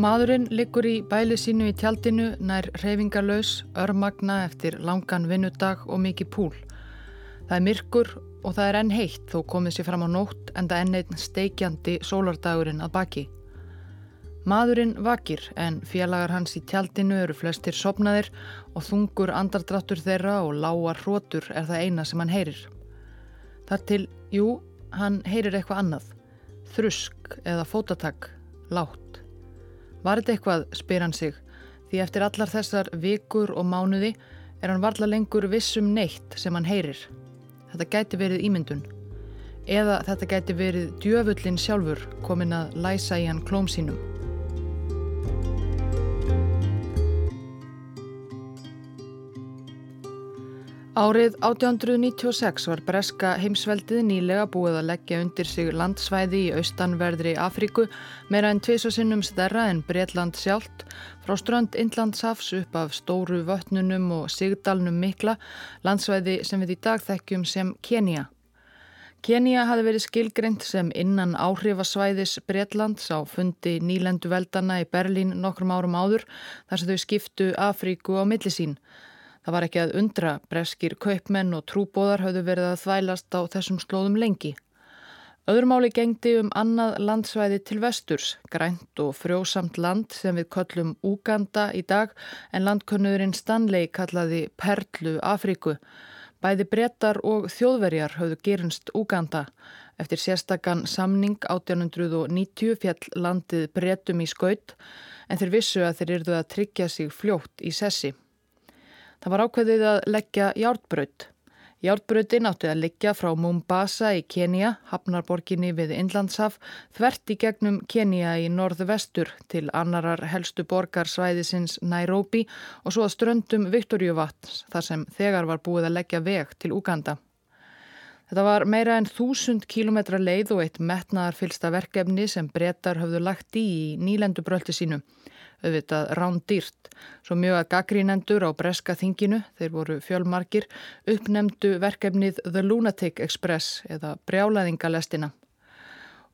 Maðurinn liggur í bæli sínu í tjaldinu nær reyfingarlaus, örmagna eftir langan vinnudag og mikið púl. Það er myrkur og það er enn heitt þó komið sér fram á nótt en það enn einn steikjandi sólardagurinn að baki. Maðurinn vakir en félagar hans í tjaldinu eru flestir sopnaðir og þungur andardráttur þeirra og lágar hrótur er það eina sem hann heyrir. Þar til, jú, hann heyrir eitthvað annað. Þrusk eða fótatak, látt. Var þetta eitthvað, spyr hann sig, því eftir allar þessar vikur og mánuði er hann varla lengur vissum neitt sem hann heyrir. Þetta gæti verið ímyndun. Eða þetta gæti verið djöfullin sjálfur komin að læsa í hann klóm sínum. Árið 1896 var breska heimsveldið nýlega búið að leggja undir sig landsvæði í austanverðri Afríku meira en tviðsosinnum stærra en Breitland sjálft frá strönd Inlandsafs upp af stóru vötnunum og sigdalnum mikla landsvæði sem við í dag þekkjum sem Kenya. Kenya hafi verið skilgreynd sem innan áhrifasvæðis Breitlands á fundi nýlendu veldana í Berlín nokkrum árum áður þar sem þau skiptu Afríku á millisín. Það var ekki að undra, breskir kaupmenn og trúbóðar hafðu verið að þvælast á þessum slóðum lengi. Öðrumáli gengdi um annað landsvæði til vesturs, grænt og frjósamt land sem við köllum Úganda í dag en landkönnurinn Stanley kallaði Perlu Afríku. Bæði brettar og þjóðverjar hafðu gerinst Úganda. Eftir sérstakann samning 1890 fjall landið brettum í skaut en þeir vissu að þeir yrðu að tryggja sig fljótt í sessi. Það var ákveðið að leggja jártbraut. Jártbrautin átti að liggja frá Mombasa í Kenya, hafnarborginni við Inlandshaf, þvert í gegnum Kenya í norðvestur til annarar helstu borgarsvæðisins Nairobi og svo að ströndum Viktorjuvatns þar sem þegar var búið að leggja veg til Uganda. Þetta var meira en þúsund kílometra leið og eitt metnaðarfylsta verkefni sem brettar höfðu lagt í í nýlendubröldi sínu auðvitað rándýrt. Svo mjög að gaggrínendur á breska þinginu, þeir voru fjölmarkir, uppnemdu verkefnið The Lunatic Express eða brjálaðingalestina.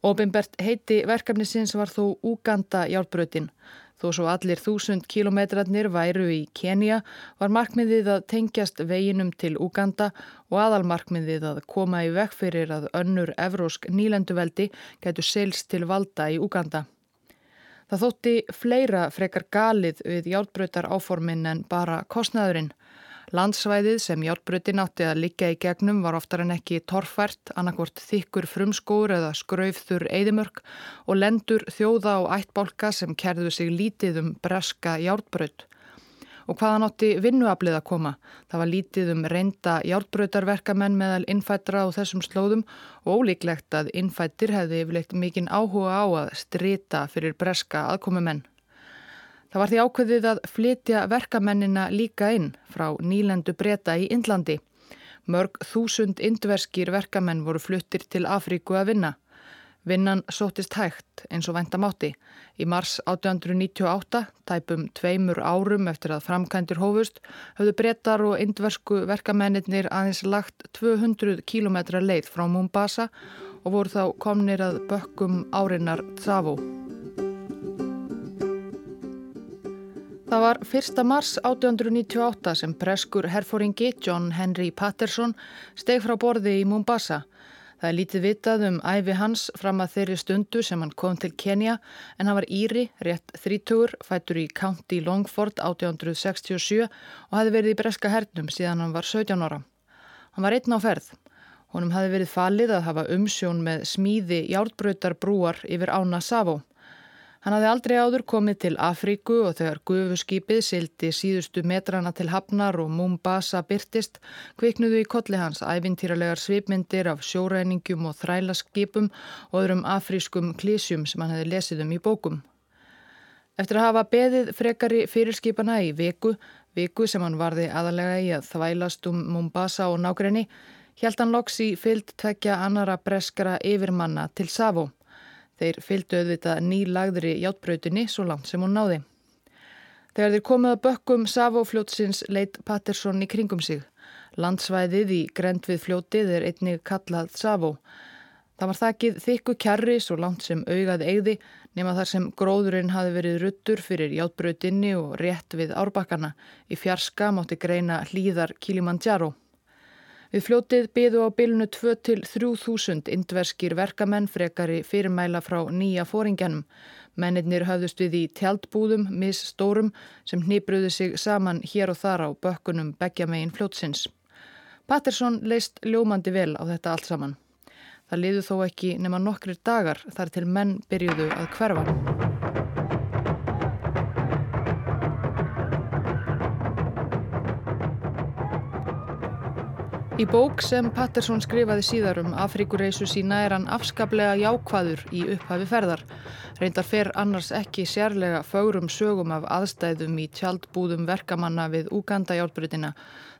Óbimbert heiti verkefnisins var þó Uganda hjálpbrötin. Þó svo allir þúsund kilometrarnir væru í Kenya var markmiðið að tengjast veginum til Uganda og aðalmarkmiðið að koma í vekk fyrir að önnur evrósk nýlenduveldi gætu seils til valda í Uganda. Það þótti fleira frekar galið við hjálpbröytar áformin en bara kostnaðurinn. Landsvæðið sem hjálpbröytin átti að liggja í gegnum var oftar en ekki torfært, annarkvort þykkur frumskóur eða skraufþur eðimörk og lendur þjóða og ættbólka sem kerðu sig lítið um breska hjálpbröyt og hvaðan átti vinnuaflið að koma. Það var lítið um reynda hjálpbröytarverkamenn meðal innfættra á þessum slóðum og ólíklegt að innfættir hefði yfirleitt mikinn áhuga á að strita fyrir breska aðkomumenn. Það var því ákveðið að flytja verkamennina líka inn frá nýlendu breyta í Indlandi. Mörg þúsund indverskir verkamenn voru fluttir til Afríku að vinna. Vinnan sótist hægt eins og væntamátti. Í mars 1898, tæpum tveimur árum eftir að framkæntir hófust, höfðu brettar og indversku verkamennir aðeins lagt 200 km leið frá Mombasa og voru þá komnir að bökkum árinnar Tsavo. Það var 1. mars 1898 sem preskur herfóringi John Henry Patterson steg frá borði í Mombasa Það er lítið vitað um æfi hans fram að þeirri stundu sem hann kom til Kenya en hann var Íri, rétt þrítugur, fættur í County Longford 1867 og hafi verið í breska hernum síðan hann var 17 ára. Hann var einn á ferð. Honum hafi verið falið að hafa umsjón með smíði járbröytar brúar yfir ána Savó. Hann hafði aldrei áður komið til Afríku og þegar gufuskipið sildi síðustu metrana til Hafnar og Mombasa byrtist, kviknuðu í kolli hans ævintýralegar svipmyndir af sjóræningjum og þrælaskipum og öðrum afrískum klísjum sem hann hefði lesið um í bókum. Eftir að hafa beðið frekari fyrirskipana í viku, viku sem hann varði aðalega í að þvælast um Mombasa og nákrenni, held hann loks í fyllt tvekja annara breskara yfirmanna til Savó. Þeir fylgdu auðvitað nýlagðri játbrautinni svo langt sem hún náði. Þegar þeir komið að bökkum Savofljótsins leitt Pattersson í kringum sig. Landsvæðið í grend við fljótið er einnig kallað Savo. Það var þakkið þykku kjarri svo langt sem augað eigði nema þar sem gróðurinn hafi verið ruttur fyrir játbröðinni og rétt við árbakkana. Í fjarska mátti greina hlýðar Kilimanjaro. Við fljótið byðu á bylunu 2-3.000 indverskir verkamenn frekari fyrirmæla frá nýja fóringjanum. Mennirnir höfðust við í tjaldbúðum, misstórum, sem hnýbruði sig saman hér og þar á bökkunum begja megin fljótsins. Patterson leist ljómandi vel á þetta allt saman. Það liðu þó ekki nema nokkrir dagar þar til menn byrjuðu að hverfa. Í bók sem Patterson skrifaði síðar um Afrikureisu sína er hann afskaplega jákvæður í upphafi ferðar. Reyndar fer annars ekki sérlega fögrum sögum af aðstæðum í tjaldbúðum verkamanna við Uganda hjálprytina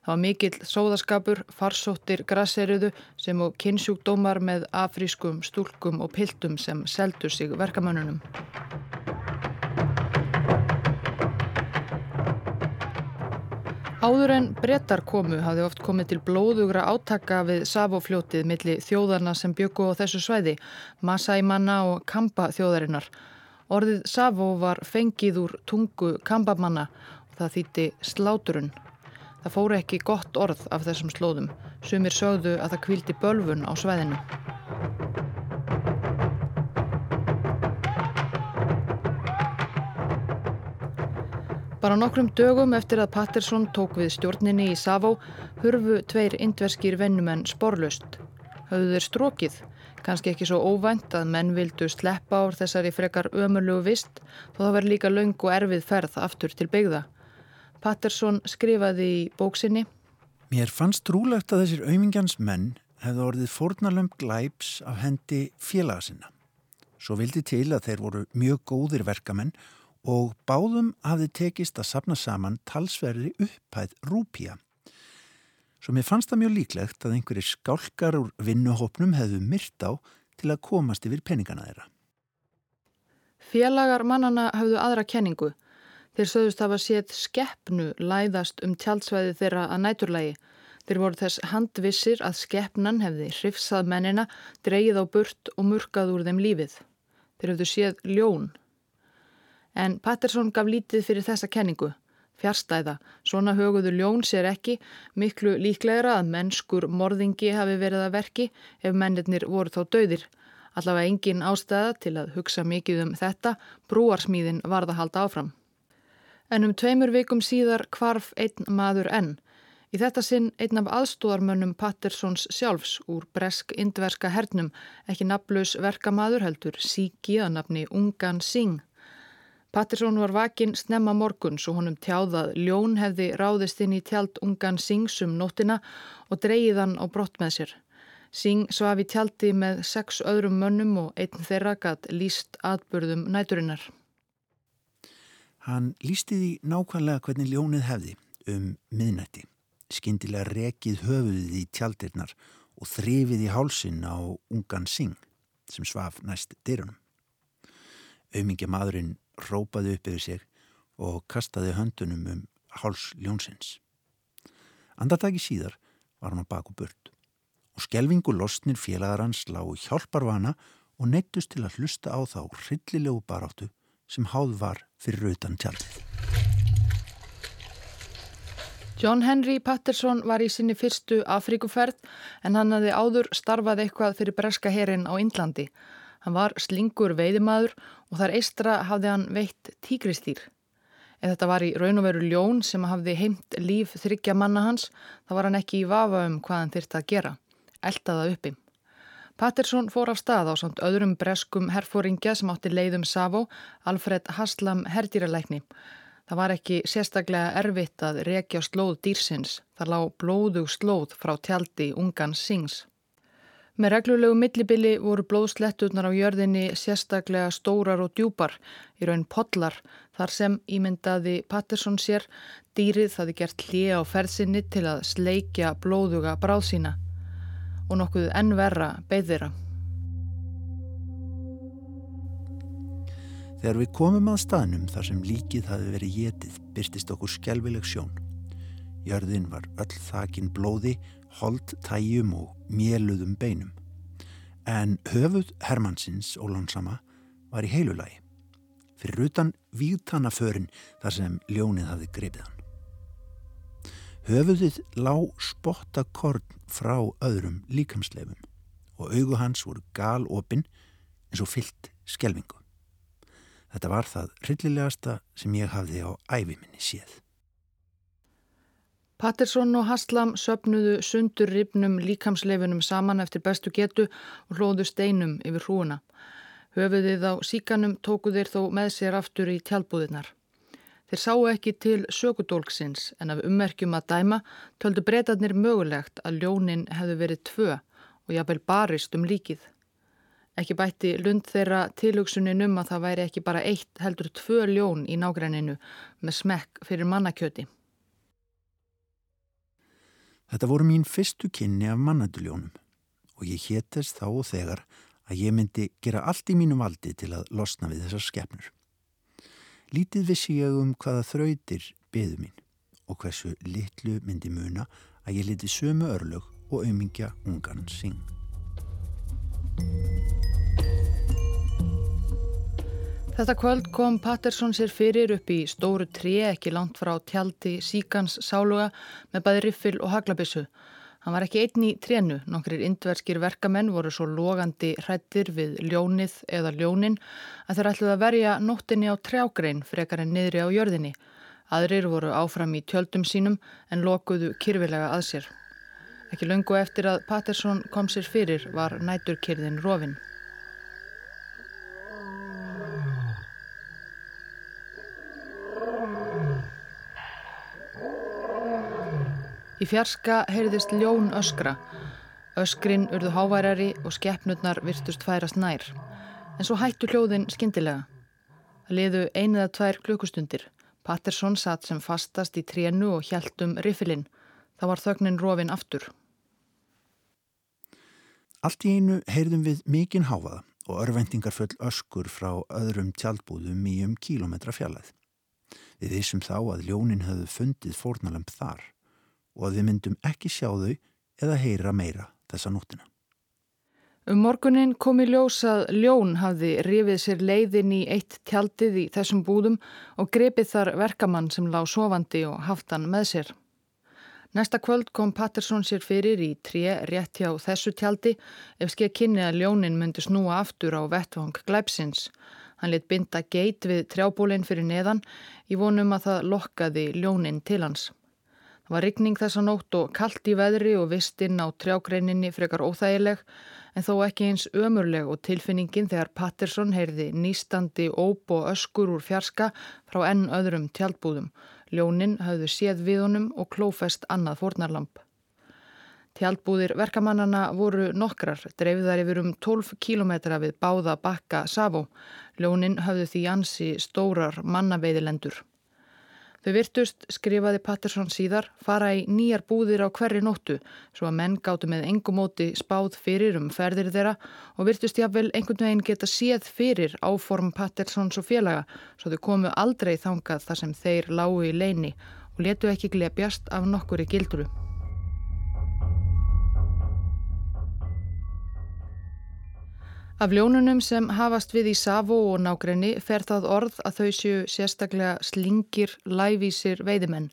Það var mikill sóðaskapur, farsóttir grasseriðu sem og kynnsjúkdómar með afrískum stúlkum og piltum sem seldu sig verkamönnunum. Áður en brettar komu hafði oft komið til blóðugra átaka við Savofljótið milli þjóðarna sem byggu á þessu svæði, Masaimanna og Kamba þjóðarinnar. Orðið Savo var fengið úr tungu Kambamanna og það þýtti sláturun. Það fóru ekki gott orð af þessum slóðum. Sumir sögðu að það kvildi bölfun á sveðinu. Bara nokkrum dögum eftir að Patterson tók við stjórninni í Savó hurfu tveir indverskir vennumenn sporlust. Hauðu þeir strókið, kannski ekki svo óvænt að menn vildu sleppa ár þessari frekar ömurlugu vist þó það verði líka laung og erfið ferð aftur til byggða. Patterson skrifaði í bóksinni Mér fannst trúlegt að þessir auðmingjans menn hefði orðið fornalömp glæps af hendi félaga sinna. Svo vildi til að þeir voru mjög góðir verkamenn og báðum hafði tekist að sapna saman talsverði upphæð rúpía. Svo mér fannst það mjög líklegt að einhverjir skálkar úr vinnuhopnum hefðu myrt á til að komast yfir peningana þeirra. Félagar mannana hafðu aðra kenningu Þeir sögðust hafa séð skeppnu læðast um tjaldsvæði þeirra að næturlægi. Þeir voru þess handvissir að skeppnan hefði hrifsað mennina, dreyið á burt og murkað úr þeim lífið. Þeir höfðu séð ljón. En Patterson gaf lítið fyrir þessa kenningu. Fjárstæða, svona höguðu ljón sér ekki, miklu líklegra að mennskur morðingi hafi verið að verki ef mennirnir voru þá döðir. Allavega engin ástæða til að hugsa mikið um þetta, brúarsmíðin varða halda áfram en um tveimur vikum síðar kvarf einn maður enn. Í þetta sinn einn af aðstóðarmönnum Pattersons sjálfs úr bresk-indverska hernum, ekki naflus verkamaður heldur síki að nafni Ungan Singh. Patterson var vakin snemma morgun svo honum tjáðað ljón hefði ráðist inn í tjald Ungan Singhs um nóttina og dreyðan á brott með sér. Singh svaf í tjaldi með sex öðrum mönnum og einn þeirra gatt líst atbyrðum næturinnar. Hann lísti því nákvæmlega hvernig ljónið hefði um miðnætti, skindilega rekið höfuðið í tjaldirnar og þrifið í hálsin á ungan Sing sem svaf næst dyrunum. Aumingja maðurinn rópaði upp yfir sig og kastaði höndunum um háls ljónsins. Andartaki síðar var hann á baku burt og skelvingu losnir félagar hans lágu hjálparvana og neittust til að hlusta á þá hryllilegu baráttu sem háð var fyrir utan tjaldið. John Henry Patterson var í sinni fyrstu Afríkuferð en hann hafði áður starfað eitthvað fyrir breska herin á Índlandi. Hann var slingur veiðimaður og þar eistra hafði hann veitt tíkristýr. Ef þetta var í raun og veru ljón sem hafði heimt líf þryggja manna hans, þá var hann ekki í vafa um hvað hann þyrta að gera. Eltaða uppi. Patterson fór af stað á samt öðrum breskum herfóringja sem átti leiðum Savo, Alfred Haslam herdýralækni. Það var ekki sérstaklega erfitt að rekja slóð dýrsins. Það lág blóðug slóð frá tjaldi ungan Sings. Með reglulegu millibili voru blóðsletturnar á jörðinni sérstaklega stórar og djúpar, í raun podlar, þar sem ímyndaði Patterson sér dýrið þaði gert hlið á ferðsynni til að sleikja blóðuga bráðsína og nokkuð ennverra beðira. Þegar við komum að staðnum þar sem líkið hafi verið getið byrtist okkur skjálfileg sjón. Jörðin var öll þakin blóði, hold tæjum og mjöluðum beinum. En höfuð Hermannsins ólánsama var í heilulagi, fyrir utan vígtannaförin þar sem ljónið hafði gripið hann. Höfuðið lág spottakorn frá öðrum líkamsleifum og augu hans voru galopinn eins og fyllt skjelvingu. Þetta var það rillilegasta sem ég hafði á æviminni séð. Pattersson og Haslam söpnuðu sundur ripnum líkamsleifinum saman eftir bestu getu og hlóðu steinum yfir hrúuna. Höfuðið á síkanum tóku þeir þó með sér aftur í tjálbúðinar. Þeir sáu ekki til sökudólksins en af ummerkjum að dæma töldu breytarnir mögulegt að ljónin hefðu verið tvö og jáfnvel barist um líkið. Ekki bætti lund þeirra tilugsunin um að það væri ekki bara eitt heldur tvö ljón í nágræninu með smekk fyrir mannakjöti. Þetta voru mín fyrstu kynni af mannanduljónum og ég hétest þá og þegar að ég myndi gera allt í mínu valdi til að losna við þessar skefnur. Lítið vissi ég um hvaða þrautir beðu mín og hversu litlu myndi muna að ég liti sömu örlög og aumingja ungan syng. Þetta kvöld kom Patterson sér fyrir upp í stóru tré ekki langt frá tjaldi síkans sáluga með bæði riffil og haglabissu. Hann var ekki einn í trénu, nokkrir indverskir verkamenn voru svo logandi hrættir við ljónið eða ljónin að þeir ætluði að verja nóttinni á trjágrein frekar en niðri á jörðinni. Aðrir voru áfram í tjöldum sínum en lokuðu kyrfilega að sér. Ekki lungu eftir að Patterson kom sér fyrir var næturkyrðin rofinn. Í fjarska heyrðist ljón öskra. Öskrin urðu háværari og skeppnurnar virtust færast nær. En svo hættu hljóðin skindilega. Það liðu einu eða tvær klukkustundir. Patterson satt sem fastast í trénu og hjæltum riffilinn. Það var þögnin rofin aftur. Allt í einu heyrðum við mikinn háfaða og örvendingar föll öskur frá öðrum tjaldbúðum í um kílometra fjallæð. Við vissum þá að ljónin höfðu fundið fórnalamp þar og að við myndum ekki sjá þau eða heyra meira þessa nóttina. Um morgunin kom í ljós að Ljón hafði rifið sér leiðin í eitt tjaldið í þessum búðum og grepið þar verkamann sem lág sofandi og haft hann með sér. Næsta kvöld kom Patterson sér fyrir í tré rétt hjá þessu tjaldi ef skeið kynni að Ljónin myndi snúa aftur á vettvang glæpsins. Hann lit binda geit við trjábólinn fyrir neðan í vonum að það lokkaði Ljónin til hans. Það var rigning þessa nótt og kallt í veðri og vistinn á trjágreininni frekar óþægileg en þó ekki eins ömurleg og tilfinningin þegar Patterson heyrði nýstandi óp og öskur úr fjarska frá enn öðrum tjaldbúðum. Ljónin hafðu séð við honum og klófest annað fórnarlamp. Tjaldbúðir verkamannana voru nokkrar, dreifðar yfir um 12 kílometra við báða bakka Savó. Ljónin hafðu því ansi stórar mannaveiðilendur. Þau virtust, skrifaði Patterson síðar, fara í nýjar búðir á hverri nóttu svo að menn gáttu með engumóti spáð fyrir um ferðir þeirra og virtust jáfnvel einhvern veginn geta séð fyrir áform Pattersons og félaga svo þau komu aldrei þangað þar sem þeir lágu í leini og letu ekki glepjast af nokkuri gildru. Af ljónunum sem hafast við í Savo og nákrenni fer það orð að þau séu sérstaklega slingir, lævísir veiðimenn.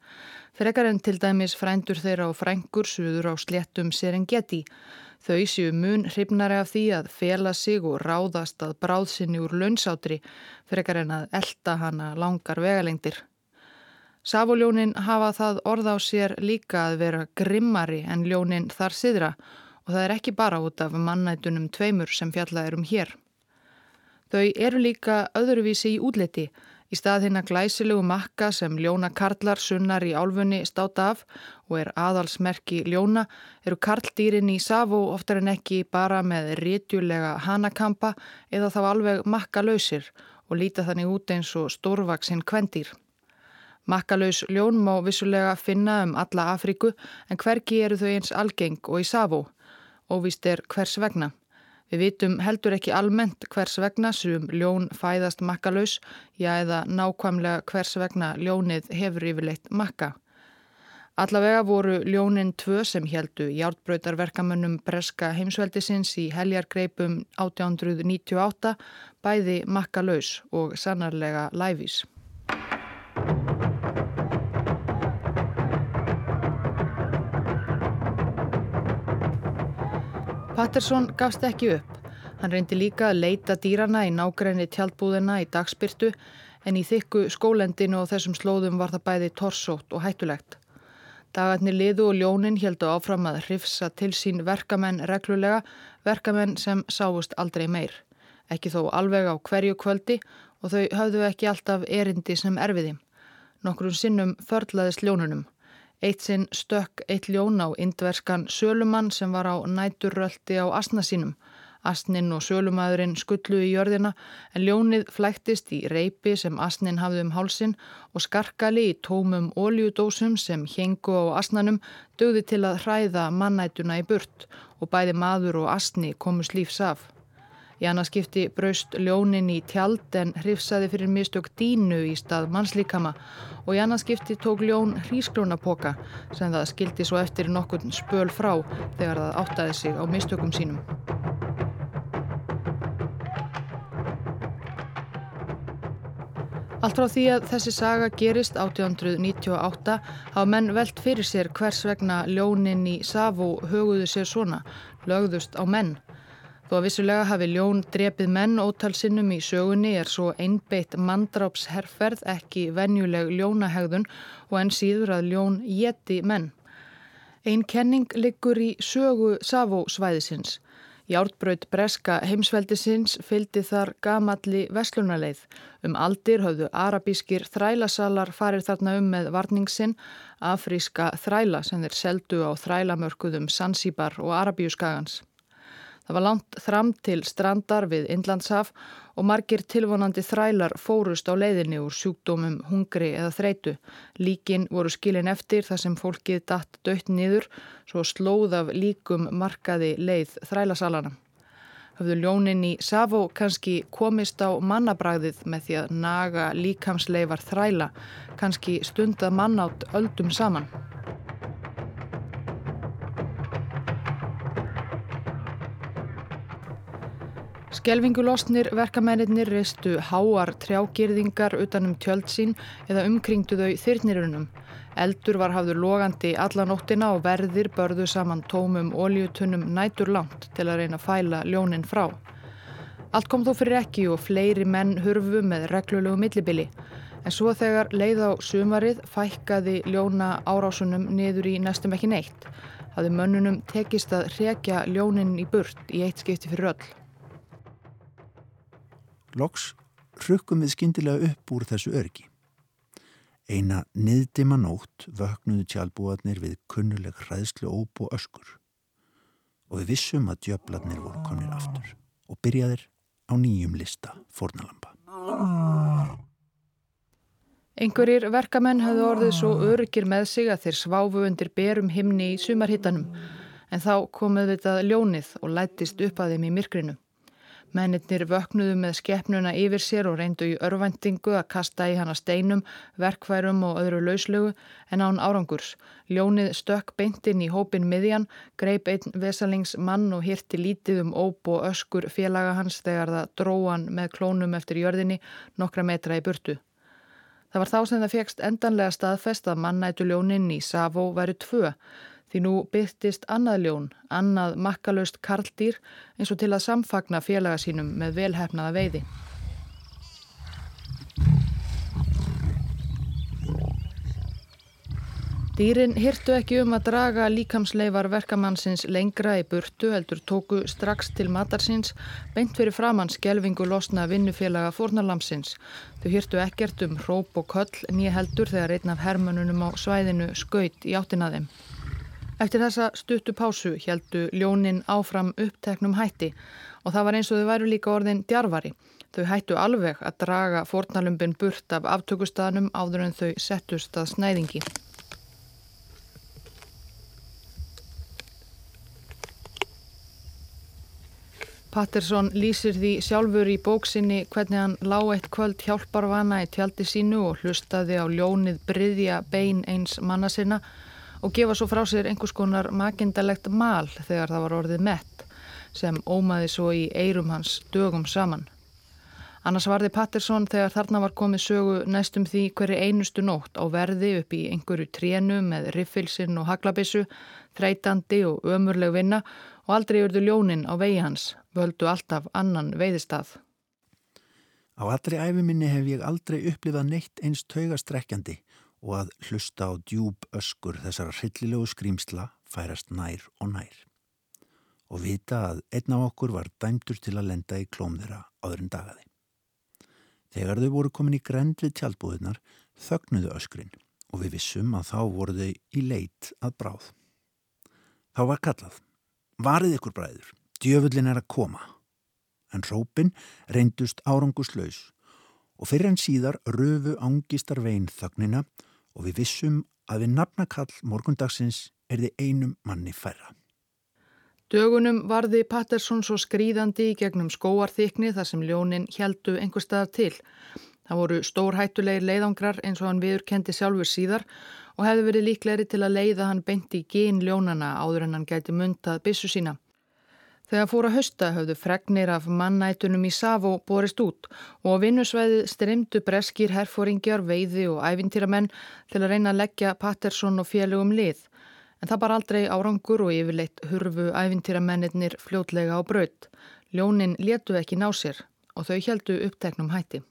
Frekar en til dæmis frændur þeirra og frængur suður á sléttum Serengeti. Þau séu mun hrifnari af því að fela sig og ráðast að bráðsynni úr launsátri frekar en að elda hana langar vegalengdir. Savoljónin hafa það orð á sér líka að vera grimmari en ljónin þar siðra og það er ekki bara út af mannætunum tveimur sem fjallað um hér. Þau eru líka öðruvísi í útliti. Í stað hérna glæsilegu makka sem ljóna karlar sunnar í álfunni státa af og er aðalsmerki ljóna eru karldýrin í Savo oftar en ekki bara með rétjulega hanakampa eða þá alveg makkalausir og líta þannig út eins og stórvaksinn kvendýr. Makkalaus ljón má vissulega finna um alla Afríku en hverki eru þau eins algeng og í Savo óvíst er hvers vegna. Við vitum heldur ekki almennt hvers vegna sem ljón fæðast makkalaus, já eða nákvæmlega hvers vegna ljónið hefur yfirleitt makka. Allavega voru ljónin tvö sem heldu hjártbröytarverkamönnum Breska heimsveldisins í heljargreipum 1898 bæði makka laus og sannarlega læfís. Patterson gafst ekki upp. Hann reyndi líka að leita dýrana í nágræni tjaldbúðina í dagspyrtu en í þykku skólendinu og þessum slóðum var það bæði torsótt og hættulegt. Dagarnir liðu og ljónin heldu áfram að hrifsa til sín verkamenn reglulega, verkamenn sem sáust aldrei meir. Ekki þó alveg á hverju kvöldi og þau hafðu ekki alltaf erindi sem erfiði. Nokkrun sinnum förlaðist ljónunum. Eitt sinn stökk eitt ljón á indverskan sölumann sem var á næturröldi á asna sínum. Asnin og sölumæðurinn skullu í jörðina en ljónið flæktist í reypi sem asnin hafði um hálsin og skarkali í tómum óljudósum sem hengu á asnanum dögði til að hræða mannætuna í burt og bæði maður og asni komust lífs af. Í annarskipti braust ljónin í tjald en hrifsaði fyrir mistök dínu í stað mannslíkama og í annarskipti tók ljón hrísklónapoka sem það skildi svo eftir nokkur spöl frá þegar það áttaði sig á mistökum sínum. Allt frá því að þessi saga gerist 1898 hafa menn velt fyrir sér hvers vegna ljónin í Savó höguðu sér svona, lögðust á menn. Þó að vissulega hafi ljón drepið menn ótalsinnum í sögunni er svo einbeitt mandrápsherrferð ekki venjuleg ljónahegðun og enn síður að ljón jeti menn. Einn kenning liggur í sögu Savó svæðisins. Jártbraut breska heimsveldisins fyldi þar gamalli veslunarleið. Um aldir höfðu arabískir þrælasalar farir þarna um með varningsinn, afríska þræla sem þeir seldu á þrælamörkuðum Sansibar og Arabíuskagans. Það var langt þram til strandar við Inlandshaf og margir tilvonandi þrælar fórust á leiðinni úr sjúkdómum, hungri eða þreitu. Líkin voru skilin eftir þar sem fólkið datt dött niður svo slóð af líkum markaði leið þrælasalana. Hafðu ljónin í Savó kannski komist á mannabræðið með því að naga líkamsleifar þræla, kannski stundað mannátt öldum saman. Skelvingulosnir verkamennir reistu háar trjágirðingar utanum tjöld sín eða umkringdu þau þyrnirunum. Eldur var hafður logandi alla nóttina og verðir börðu saman tómum óljutunum nætur langt til að reyna að fæla ljónin frá. Allt kom þó fyrir ekki og fleiri menn hurfu með reglulegu millibili. En svo þegar leið á sumarið fækkaði ljóna árásunum niður í næstum ekki neitt. Hafði mönnunum tekist að rekja ljónin í burt í eitt skipti fyrir öll. Loks hrukkum við skindilega upp úr þessu örgi. Eina niðdima nótt vöknuðu tjálbúarnir við kunnuleg hræðslu og öskur og við vissum að djöflarnir voru konir aftur og byrjaðir á nýjum lista fornalampa. Einhverjir verkamenn hafðu orðið svo örgir með sig að þeir sváfu undir berum himni í sumarhittanum en þá komuð þetta ljónið og lættist upp að þeim í myrkrinu. Mennirnir vöknuðu með skeppnuna yfir sér og reyndu í örvendingu að kasta í hana steinum, verkværum og öðru lauslögu en án árangurs. Ljónið stökk beintinn í hópin miðjan, greip einn vesalings mann og hirti lítið um óp og öskur félaga hans þegar það dróan með klónum eftir jörðinni nokkra metra í burtu. Það var þá sem það fegst endanlega staðfest að mannætu ljóninn í Savó væri tvö, Því nú byrtist annað ljón, annað makkalöst karldýr eins og til að samfagna félaga sínum með velhæfnaða veiði. Dýrin hirtu ekki um að draga líkamsleifar verkamannsins lengra í burtu heldur tóku strax til matarsins beint fyrir framann skjelvingu losna vinnufélaga fórnalamsins. Þau hirtu ekkert um hróp og köll nýja heldur þegar einn af hermönunum á svæðinu skaut í áttinaðum. Eftir þessa stuttu pásu heldu ljónin áfram uppteknum hætti og það var eins og þau væru líka orðin djarfari. Þau hættu alveg að draga fornalumbin burt af aftökustadanum áður en þau settust að snæðingi. Patterson lýsir því sjálfur í bóksinni hvernig hann lág eitt kvöld hjálparvana í tjaldi sínu og hlustaði á ljónið bryðja bein eins manna sinna og gefa svo frá sér einhvers konar makindalegt mal þegar það var orðið mett sem ómaði svo í eirum hans dögum saman. Annars varði Patterson þegar þarna var komið sögu næstum því hverju einustu nótt á verði upp í einhverju trénu með riffilsinn og haglabissu, þreytandi og ömurleg vinna og aldrei urðu ljónin á vegi hans, völdu alltaf annan veiðistað. Á allri æfiminni hef ég aldrei upplifað neitt einst taugastrekkjandi og að hlusta á djúb öskur þessara hryllilegu skrýmsla færast nær og nær. Og vita að einn af okkur var dæmtur til að lenda í klóm þeirra áður en dagaði. Þegar þau voru komin í grend við tjálbúðunar þögnuðu öskrin og við vissum að þá voru þau í leit að bráð. Þá var kallað. Varið ykkur bræður, djöfullin er að koma en rópin reyndust áranguslaus og fyrir en síðar röfu ángistar veginn þögnina og við vissum að við nafnakall morgundagsins er þið einum manni færra. Dögunum varði Pattersson svo skrýðandi í gegnum skóarþykni þar sem ljónin heldu einhver staðar til. Það voru stórhættulegir leiðangrar eins og hann viðurkendi sjálfur síðar og hefði verið líklegri til að leiða hann beinti í gín ljónana áður en hann gæti muntað bissu sína. Þegar fóra hösta höfðu fregnir af mannætunum í Savo borist út og á vinnusvæði stremdu breskir herfóringjar, veiði og ævintýramenn til að reyna að leggja Patterson og félögum lið. En það bar aldrei árangur og yfirleitt hurfu ævintýramennir fljótlega á braut. Ljónin letu ekki ná sér og þau heldu uppteknum hætti.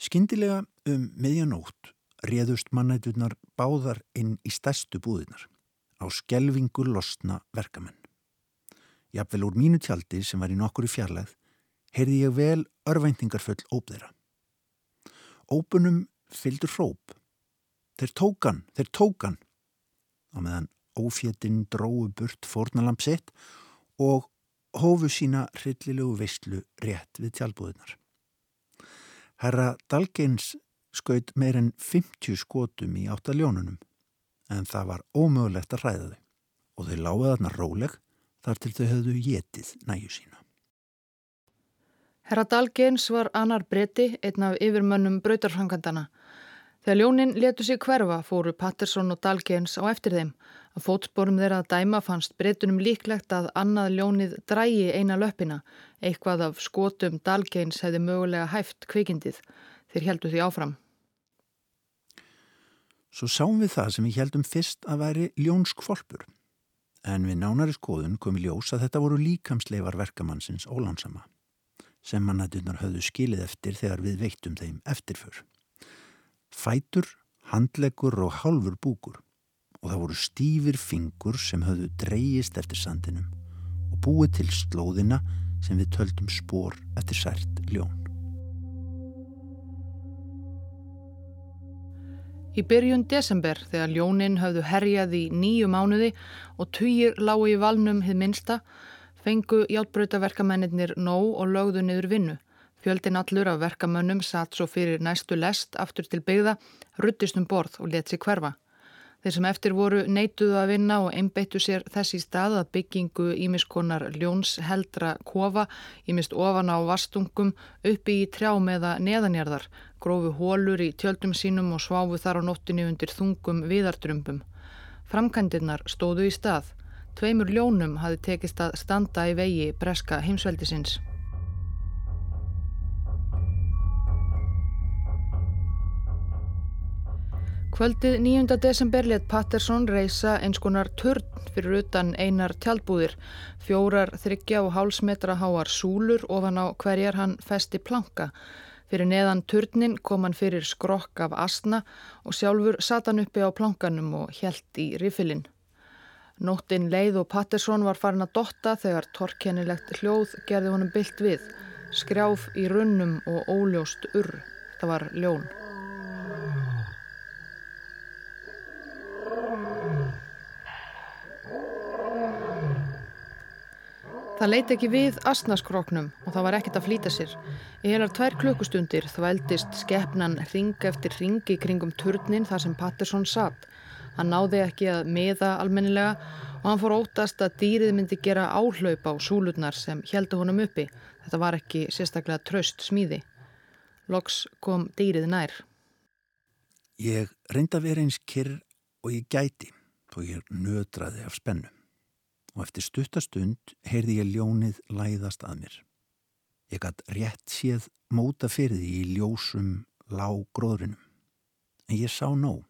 Skindilega um miðjanótt réðust mannætunar báðar inn í stærstu búðinar á skelvingur losna verkamenn. Jafnvel úr mínu tjaldi sem var í nokkuri fjarlæð heyrði ég vel örvæntingarfull óbðera. Ópunum fylgdur hróp. Þeir tókan, þeir tókan. Á meðan ófjettin dróðu burt fórnalamp sitt og hófu sína hryllilegu veistlu rétt við tjálbúðunar. Herra Dalgeins skaut meir en 50 skotum í áttaljónunum en það var ómögulegt að ræða þau og þau láði þarna róleg þar til þau höfðu getið næju sína. Herra Dalgens var annar breyti, einn af yfirmönnum brautarfrankandana. Þegar ljónin letu sig hverfa fóru Patterson og Dalgens á eftir þeim. Að fótsporum þeirra að dæma fannst breytunum líklegt að annað ljónið drægi eina löppina. Eitthvað af skotum Dalgens hefði mögulega hæft kvikindið. Þeir heldu því áfram. Svo sáum við það sem við heldum fyrst að væri ljónskvolpur en við nánari skoðun kom í ljós að þetta voru líkamsleifar verkamannsins ólánsama sem mannættunar höfðu skilið eftir þegar við veittum þeim eftirför. Fætur, handleggur og hálfur búkur og það voru stífir fingur sem höfðu dreyjist eftir sandinum og búið til slóðina sem við töldum spór eftir sært ljón. Í byrjun desember þegar ljónin hafðu herjað í nýju mánuði og týjir lágu í valnum hið minsta, fengu hjálpbrautaverkamennir nóg og lögðu niður vinnu. Fjöldin allur af verkamönnum satt svo fyrir næstu lest aftur til byggða, ruttist um borð og let sér hverfa. Þeir sem eftir voru neituðu að vinna og einbeittu sér þessi stað að byggingu ímiskonar ljónsheldra kofa, ímist ofan á vastungum, uppi í trjám eða neðanjarðar, grófu hólur í tjöldum sínum og sváfu þar á nóttinni undir þungum viðardrömbum. Framkændirnar stóðu í stað. Tveimur ljónum hafi tekist að standa í vegi breska heimsveldisins. Kvöldið 9. desember let Patterson reysa eins konar törn fyrir utan einar tjaldbúðir, fjórar þryggja og hálsmetra háar súlur ofan á hverjar hann festi planka. Fyrir neðan törnin kom hann fyrir skrokk af asna og sjálfur sat hann uppi á plankanum og helt í rifilinn. Nóttin leið og Patterson var farin að dotta þegar torkennilegt hljóð gerði honum byllt við, skrjáf í runnum og óljóst urr. Það var ljón. Það leiti ekki við asnaskroknum og það var ekkert að flýta sér. Í heilar tvær klukkustundir þvældist skeppnan ring eftir ringi kringum turnin þar sem Patterson satt. Hann náði ekki að miða almennilega og hann fór ótast að dýrið myndi gera áhlaup á súlurnar sem heldu honum uppi. Þetta var ekki sérstaklega tröst smíði. Loks kom dýrið nær. Ég reynda að vera eins kyrr og ég gæti og ég nötraði af spennu og eftir stuttastund heyrði ég ljónið læðast að mér. Ég gætt rétt séð móta fyrir því í ljósum lág gróðrinum en ég sá nóg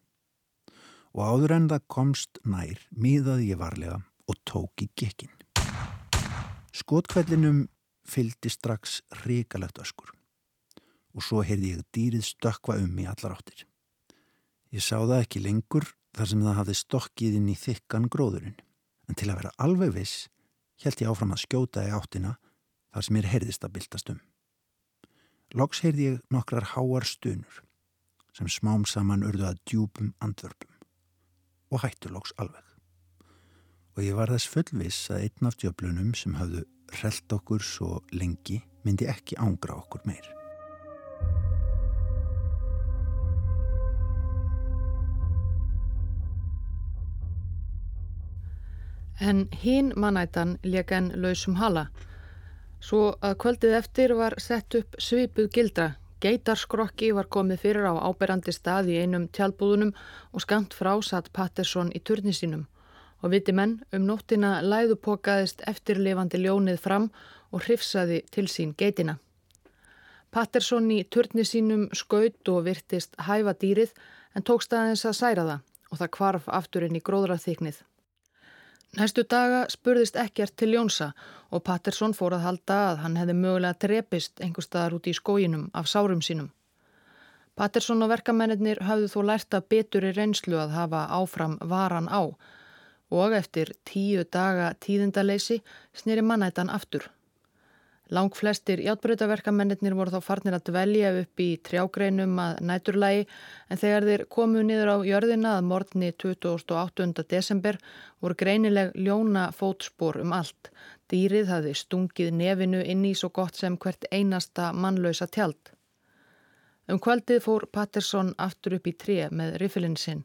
og áður en það komst nær miðaði ég varlega og tók í gekkin. Skotkvellinum fyldi strax ríkalegt öskur og svo heyrði ég dýrið stökva um í allar áttir. Ég sá það ekki lengur þar sem það hafði stokkið inn í þykkan gróðurinn en til að vera alveg viss held ég áfram að skjóta í áttina þar sem ég heyrðist að byltast um. Loks heyrði ég nokkrar háar stunur sem smám saman urðu að djúpum andvörpum og hættu loks alveg. Og ég var þess fullviss að einn af djöflunum sem hafðu relt okkur svo lengi myndi ekki ángra okkur meir. En hín mannætan leik enn lausum hala. Svo að kvöldið eftir var sett upp svipuð gildra. Geitarskroki var komið fyrir á áberandi stað í einum tjálbúðunum og skamt frá satt Pattersson í turni sínum. Og viti menn um nóttina læðupokaðist eftirlifandi ljónið fram og hrifsaði til sín geitina. Pattersson í turni sínum skaut og virtist hæfa dýrið en tók staðins að særa það og það kvarf aftur inn í gróðraþyknið. Næstu daga spurðist ekkert til Jónsa og Pattersson fór að halda að hann hefði mögulega drepist einhver staðar út í skóginum af sárum sínum. Pattersson og verkamennir hafðu þó lært að betur í reynslu að hafa áfram varan á og eftir tíu daga tíðindaleysi snýri mannættan aftur. Lang flestir játbreytaverkamennir voru þá farnir að dvelja upp í trjágreinum að næturlægi en þegar þeir komu niður á jörðina að morgni 28. desember voru greinileg ljóna fótspor um allt. Dýrið hafði stungið nefinu inn í svo gott sem hvert einasta mannlausa tjald. Um kvöldið fór Patterson aftur upp í tré með riffilinn sinn.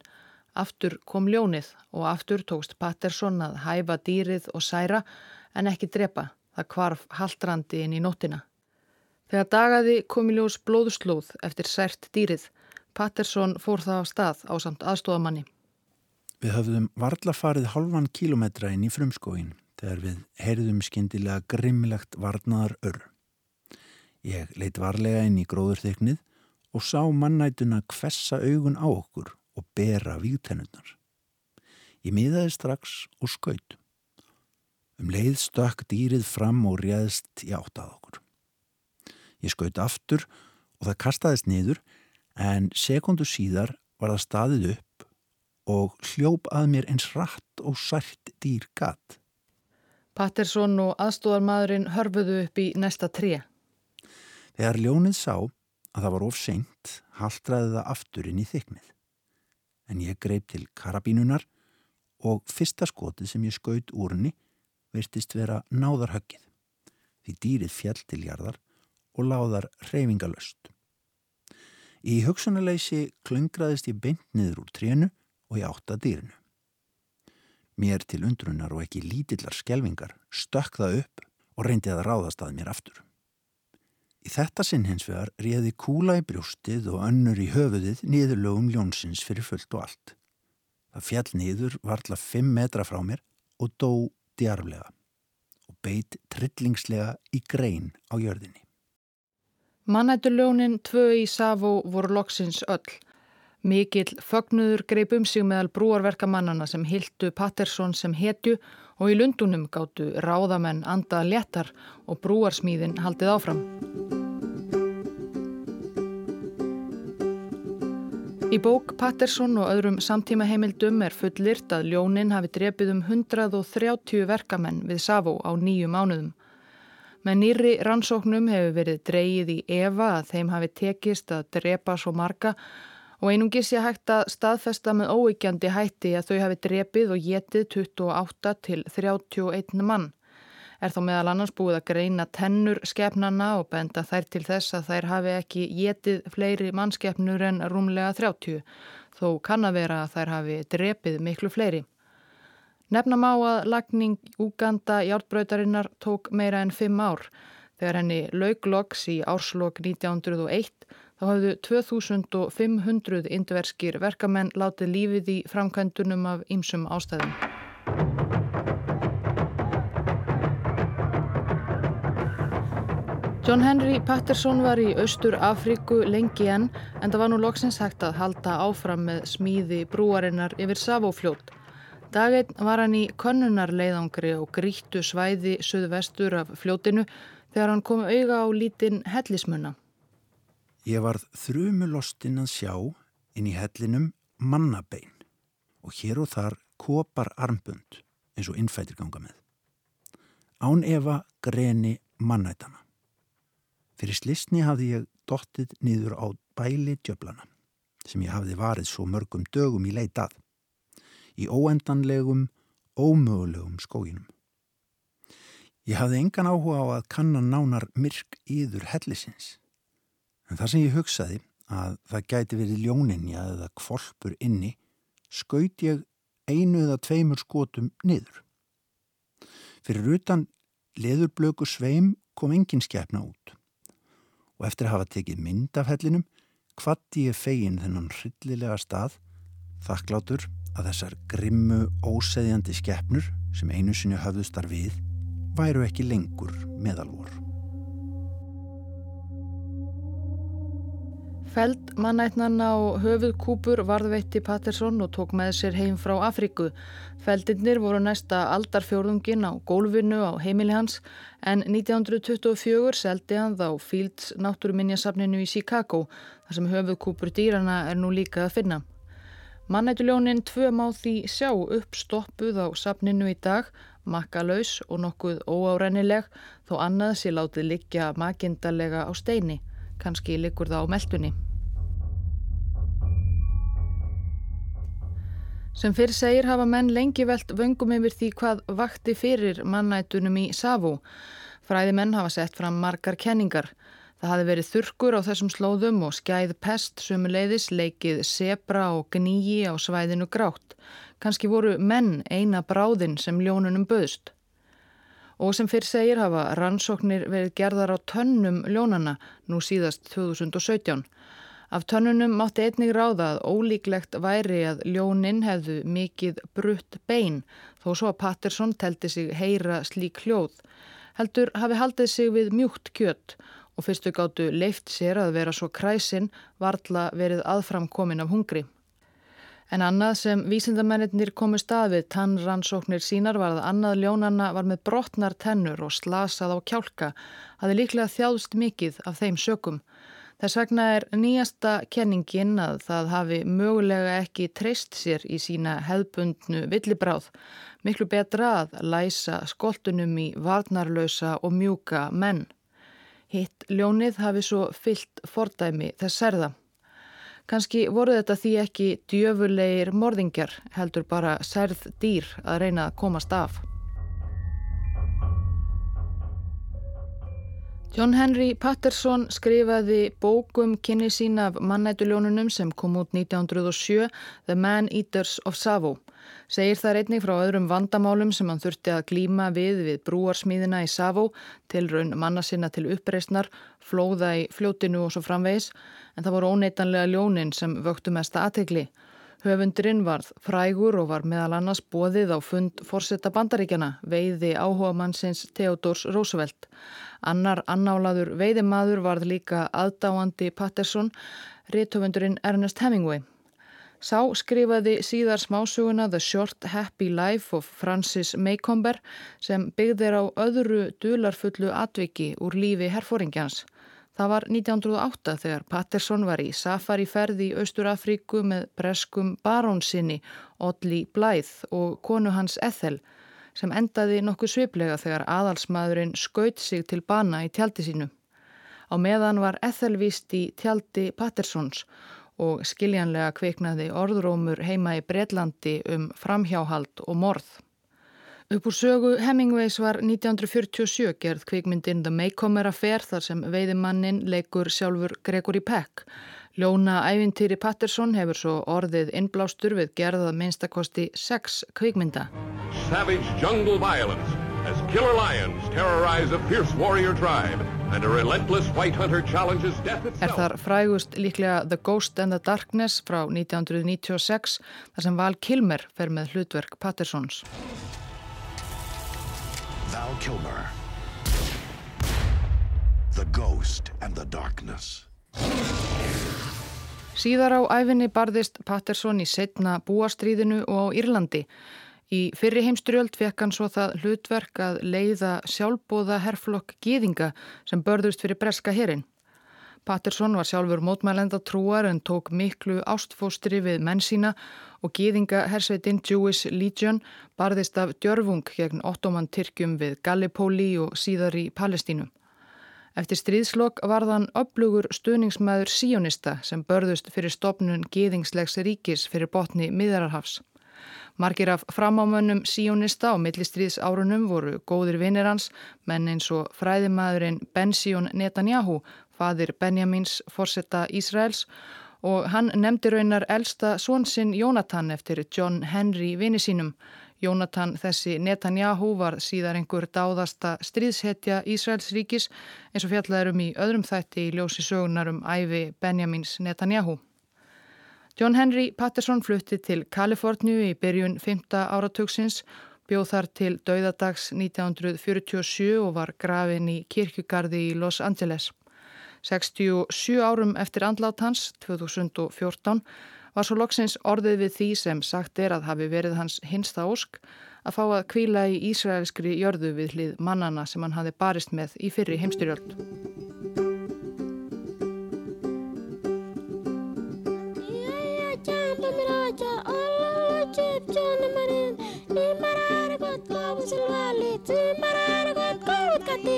Aftur kom ljónið og aftur tókst Patterson að hæfa dýrið og særa en ekki drepa. Það kvarf haldrandi inn í nóttina. Þegar dagaði kom í ljós blóðslóð eftir sært dýrið. Pattersson fór það á stað á samt aðstofamanni. Við höfðum varla farið halvan kílometra inn í frumskóin þegar við heyrðum skindilega grimmilegt varnaðar ör. Ég leitt varlega inn í gróðurþyknið og sá mannætuna kvessa augun á okkur og bera vígtennurnar. Ég miðaði strax og skaut. Um leið stökk dýrið fram og réðst í áttað okkur. Ég skaut aftur og það kastaðist niður en sekundu síðar var það staðið upp og hljóp að mér eins rætt og sært dýr gatt. Pattersson og aðstóðarmadurinn hörfuðu upp í næsta tré. Þegar ljónið sá að það var of seint, haldraði það aftur inn í þyknið. En ég greip til karabínunar og fyrsta skotið sem ég skaut úr henni virtist vera náðarhöggið því dýrið fjall til jarðar og láðar reyfingalöst. Í hugsunarleysi klöngraðist ég beint niður úr trénu og ég átta dýrinu. Mér til undrunar og ekki lítillar skjelvingar stökk það upp og reyndi að ráðast að mér aftur. Í þetta sinn hins vegar réði kúla í brjóstið og önnur í höfuðið niður lögum ljónsins fyrir fullt og allt. Það fjall niður varla 5 metra frá mér og dó djarflega og beit trillingslega í grein á jörðinni. Mannætturljónin tvö í Savó voru loksins öll. Mikill fögnuður greip um sig meðal brúarverkamannana sem hildu Pattersson sem hetju og í lundunum gáttu ráðamenn andað léttar og brúarsmíðin haldið áfram. Í bók Patterson og öðrum samtíma heimildum er fullirt að ljónin hafi drepið um 130 verkamenn við Savó á nýju mánuðum. Með nýri rannsóknum hefur verið dreyið í Eva að þeim hafi tekist að drepa svo marga og einungis ég hægt að staðfesta með óeikjandi hætti að þau hafi drepið og getið 28 til 31 mann er þá meðal annars búið að greina tennur skefnana og benda þær til þess að þær hafi ekki getið fleiri mannskefnur en rúmlega 30, þó kann að vera að þær hafi drepið miklu fleiri. Nefnum á að lagning Úganda hjálpbröytarinnar tók meira en fimm ár. Þegar henni laugloks í árslokk 1901 þá hafðu 2500 indverskir verkamenn látið lífið í framkvæmdunum af ýmsum ástæðum. John Henry Patterson var í Austur Afríku lengi enn en það var nú loksins hægt að halda áfram með smíði brúarinnar yfir Savófljót. Daginn var hann í könnunarleiðangri og gríttu svæði söðvestur af fljótinu þegar hann kom auga á lítinn hellismunna. Ég varð þrjumulostinn að sjá inn í hellinum mannabein og hér og þar kopar armbund eins og innfættir ganga með. Án Eva greni mannætana. Fyrir slisni hafði ég dottið niður á bæli djöblana sem ég hafði varið svo mörgum dögum í leitað í óendanlegum, ómögulegum skóginum. Ég hafði engan áhuga á að kannan nánar myrk íður hellisins en þar sem ég hugsaði að það gæti verið ljóninja eða kvolpur inni skaut ég einu eða tveimur skotum niður. Fyrir utan leðurblöku sveim kom engin skefna út og eftir að hafa tekið mynd af hellinum hvati ég fegin þennan hryllilega stað þakklátur að þessar grimmu óseðjandi skeppnur sem einu sinni höfðustar við væru ekki lengur meðalvor. Feld mannætnan á höfuðkúpur varðveitti Patterson og tók með sér heim frá Afríku. Feldinnir voru næsta aldarfjórðungin á gólfinu á heimili hans en 1924 seldi hann þá Fields náttúruminjasafninu í Chicago þar sem höfuðkúpur dýrana er nú líka að finna. Mannættuljónin tvö má því sjá uppstoppuð á safninu í dag, makkalaus og nokkuð óárennileg þó annað sé látið liggja makindalega á steini kannski likur það á meldunni. Sem fyrir segir hafa menn lengi velt vöngum yfir því hvað vakti fyrir mannættunum í Savó. Fræði menn hafa sett fram margar kenningar. Það hafi verið þurkur á þessum slóðum og skæð pest sumuleiðis leikið sebra og gníi á svæðinu grátt. Kanski voru menn eina bráðin sem ljónunum böðst og sem fyrr segir hafa rannsóknir verið gerðar á tönnum ljónana nú síðast 2017. Af tönnunum mátti einnig ráða að ólíklegt væri að ljónin hefðu mikið brutt bein þó svo að Patterson telti sig heyra slík hljóð. Heldur hafi haldið sig við mjúkt kjött og fyrstu gáttu leift sér að vera svo kræsin varðla verið aðframkomin af hungri. En annað sem vísindamennir komu stað við tannrannsóknir sínar var að annað ljónanna var með brotnar tennur og slasað á kjálka, hafi líklega þjáðst mikið af þeim sökum. Þess vegna er nýjasta kenningin að það hafi mögulega ekki treyst sér í sína hefðbundnu villibráð, miklu betra að læsa skoltunum í varnarlösa og mjúka menn. Hitt ljónið hafi svo fyllt fordæmi þess serða. Kanski voru þetta því ekki djöfulegir morðingjar heldur bara særð dýr að reyna að komast af. John Henry Patterson skrifaði bókum kynni sín af mannættuljónunum sem kom út 1907 The Man Eaters of Savo. Segir það einnig frá öðrum vandamálum sem hann þurfti að glíma við við brúarsmíðina í Savó, til raun manna sinna til uppreysnar, flóða í fljótinu og svo framvegis, en það voru óneitanlega ljónin sem vöktu mesta aðtegli. Höfundurinn varð frægur og var meðal annars bóðið á fund fórsetta bandaríkjana, veiði áhuga mannsins Theodors Roosevelt. Annar annálaður veiðimaður varð líka aðdáandi Patterson, réttöfundurinn Ernest Hemingway. Sá skrifaði síðar smásuguna The Short Happy Life of Francis Maycomber sem byggðir á öðru dularfullu atviki úr lífi herfóringjans. Það var 1908 þegar Patterson var í safariferði í Austurafríku með breskum barónsinni Odli Blythe og konu hans Ethel sem endaði nokkuð sviplega þegar aðalsmaðurinn skaut sig til bana í tjaldi sínu. Á meðan var Ethel vist í tjaldi Pattersons og skiljanlega kveiknaði orðrómur heima í Breitlandi um framhjáhald og morð. Upp úr sögu Hemingways var 1947 gerð kvikmyndin The Maycomer Affair þar sem veiðimannin leikur sjálfur Gregory Peck. Ljóna ævintýri Patterson hefur svo orðið innblástur við gerðað minnstakosti sex kvikmynda. Savage jungle violence as killer lions terrorize a fierce warrior tribe Er þar frægust líklega The Ghost and the Darkness frá 1996 þar sem Val Kilmer fer með hlutverk Pattersons. Val Kilmer. The Ghost and the Darkness. Síðar á æfinni barðist Patterson í setna búastríðinu og á Írlandi. Í fyrri heimsturjöld fekk hann svo það hlutverk að leiða sjálfbóða herflokk gýðinga sem börðust fyrir breska herin. Patterson var sjálfur mótmælenda trúar en tók miklu ástfóstri við menn sína og gýðinga hersveitinn Jewish Legion barðist af djörfung gegn ottoman Tyrkjum við Gallipoli og síðar í Palestínu. Eftir stríðslokk var þann upplugur stuðningsmæður síjónista sem börðust fyrir stopnun gýðingslegs ríkis fyrir botni miðararhafs. Margir af framámönnum síjónista á millistriðs árunum voru góðir vinnir hans, menn eins og fræðimæðurinn Benzion Netanyahu, fadir Benjamins forsetta Ísraels og hann nefndi raunar elsta svonsinn Jónatan eftir John Henry vinni sínum. Jónatan þessi Netanyahu var síðar einhver dáðasta stríðshetja Ísraels ríkis eins og fjallaðurum í öðrum þætti í ljósi sögunar um æfi Benjamins Netanyahu. John Henry Patterson flutti til Kaliforníu í byrjun 5. áratöksins, bjóð þar til dauðadags 1947 og var grafin í kirkjugarði í Los Angeles. 67 árum eftir andlát hans, 2014, var svo loksins orðið við því sem sagt er að hafi verið hans hinsta ósk að fá að kvíla í Ísraelskri jörðu við hlið mannana sem hann hafi barist með í fyrri heimstyrjöld.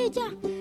Thank you.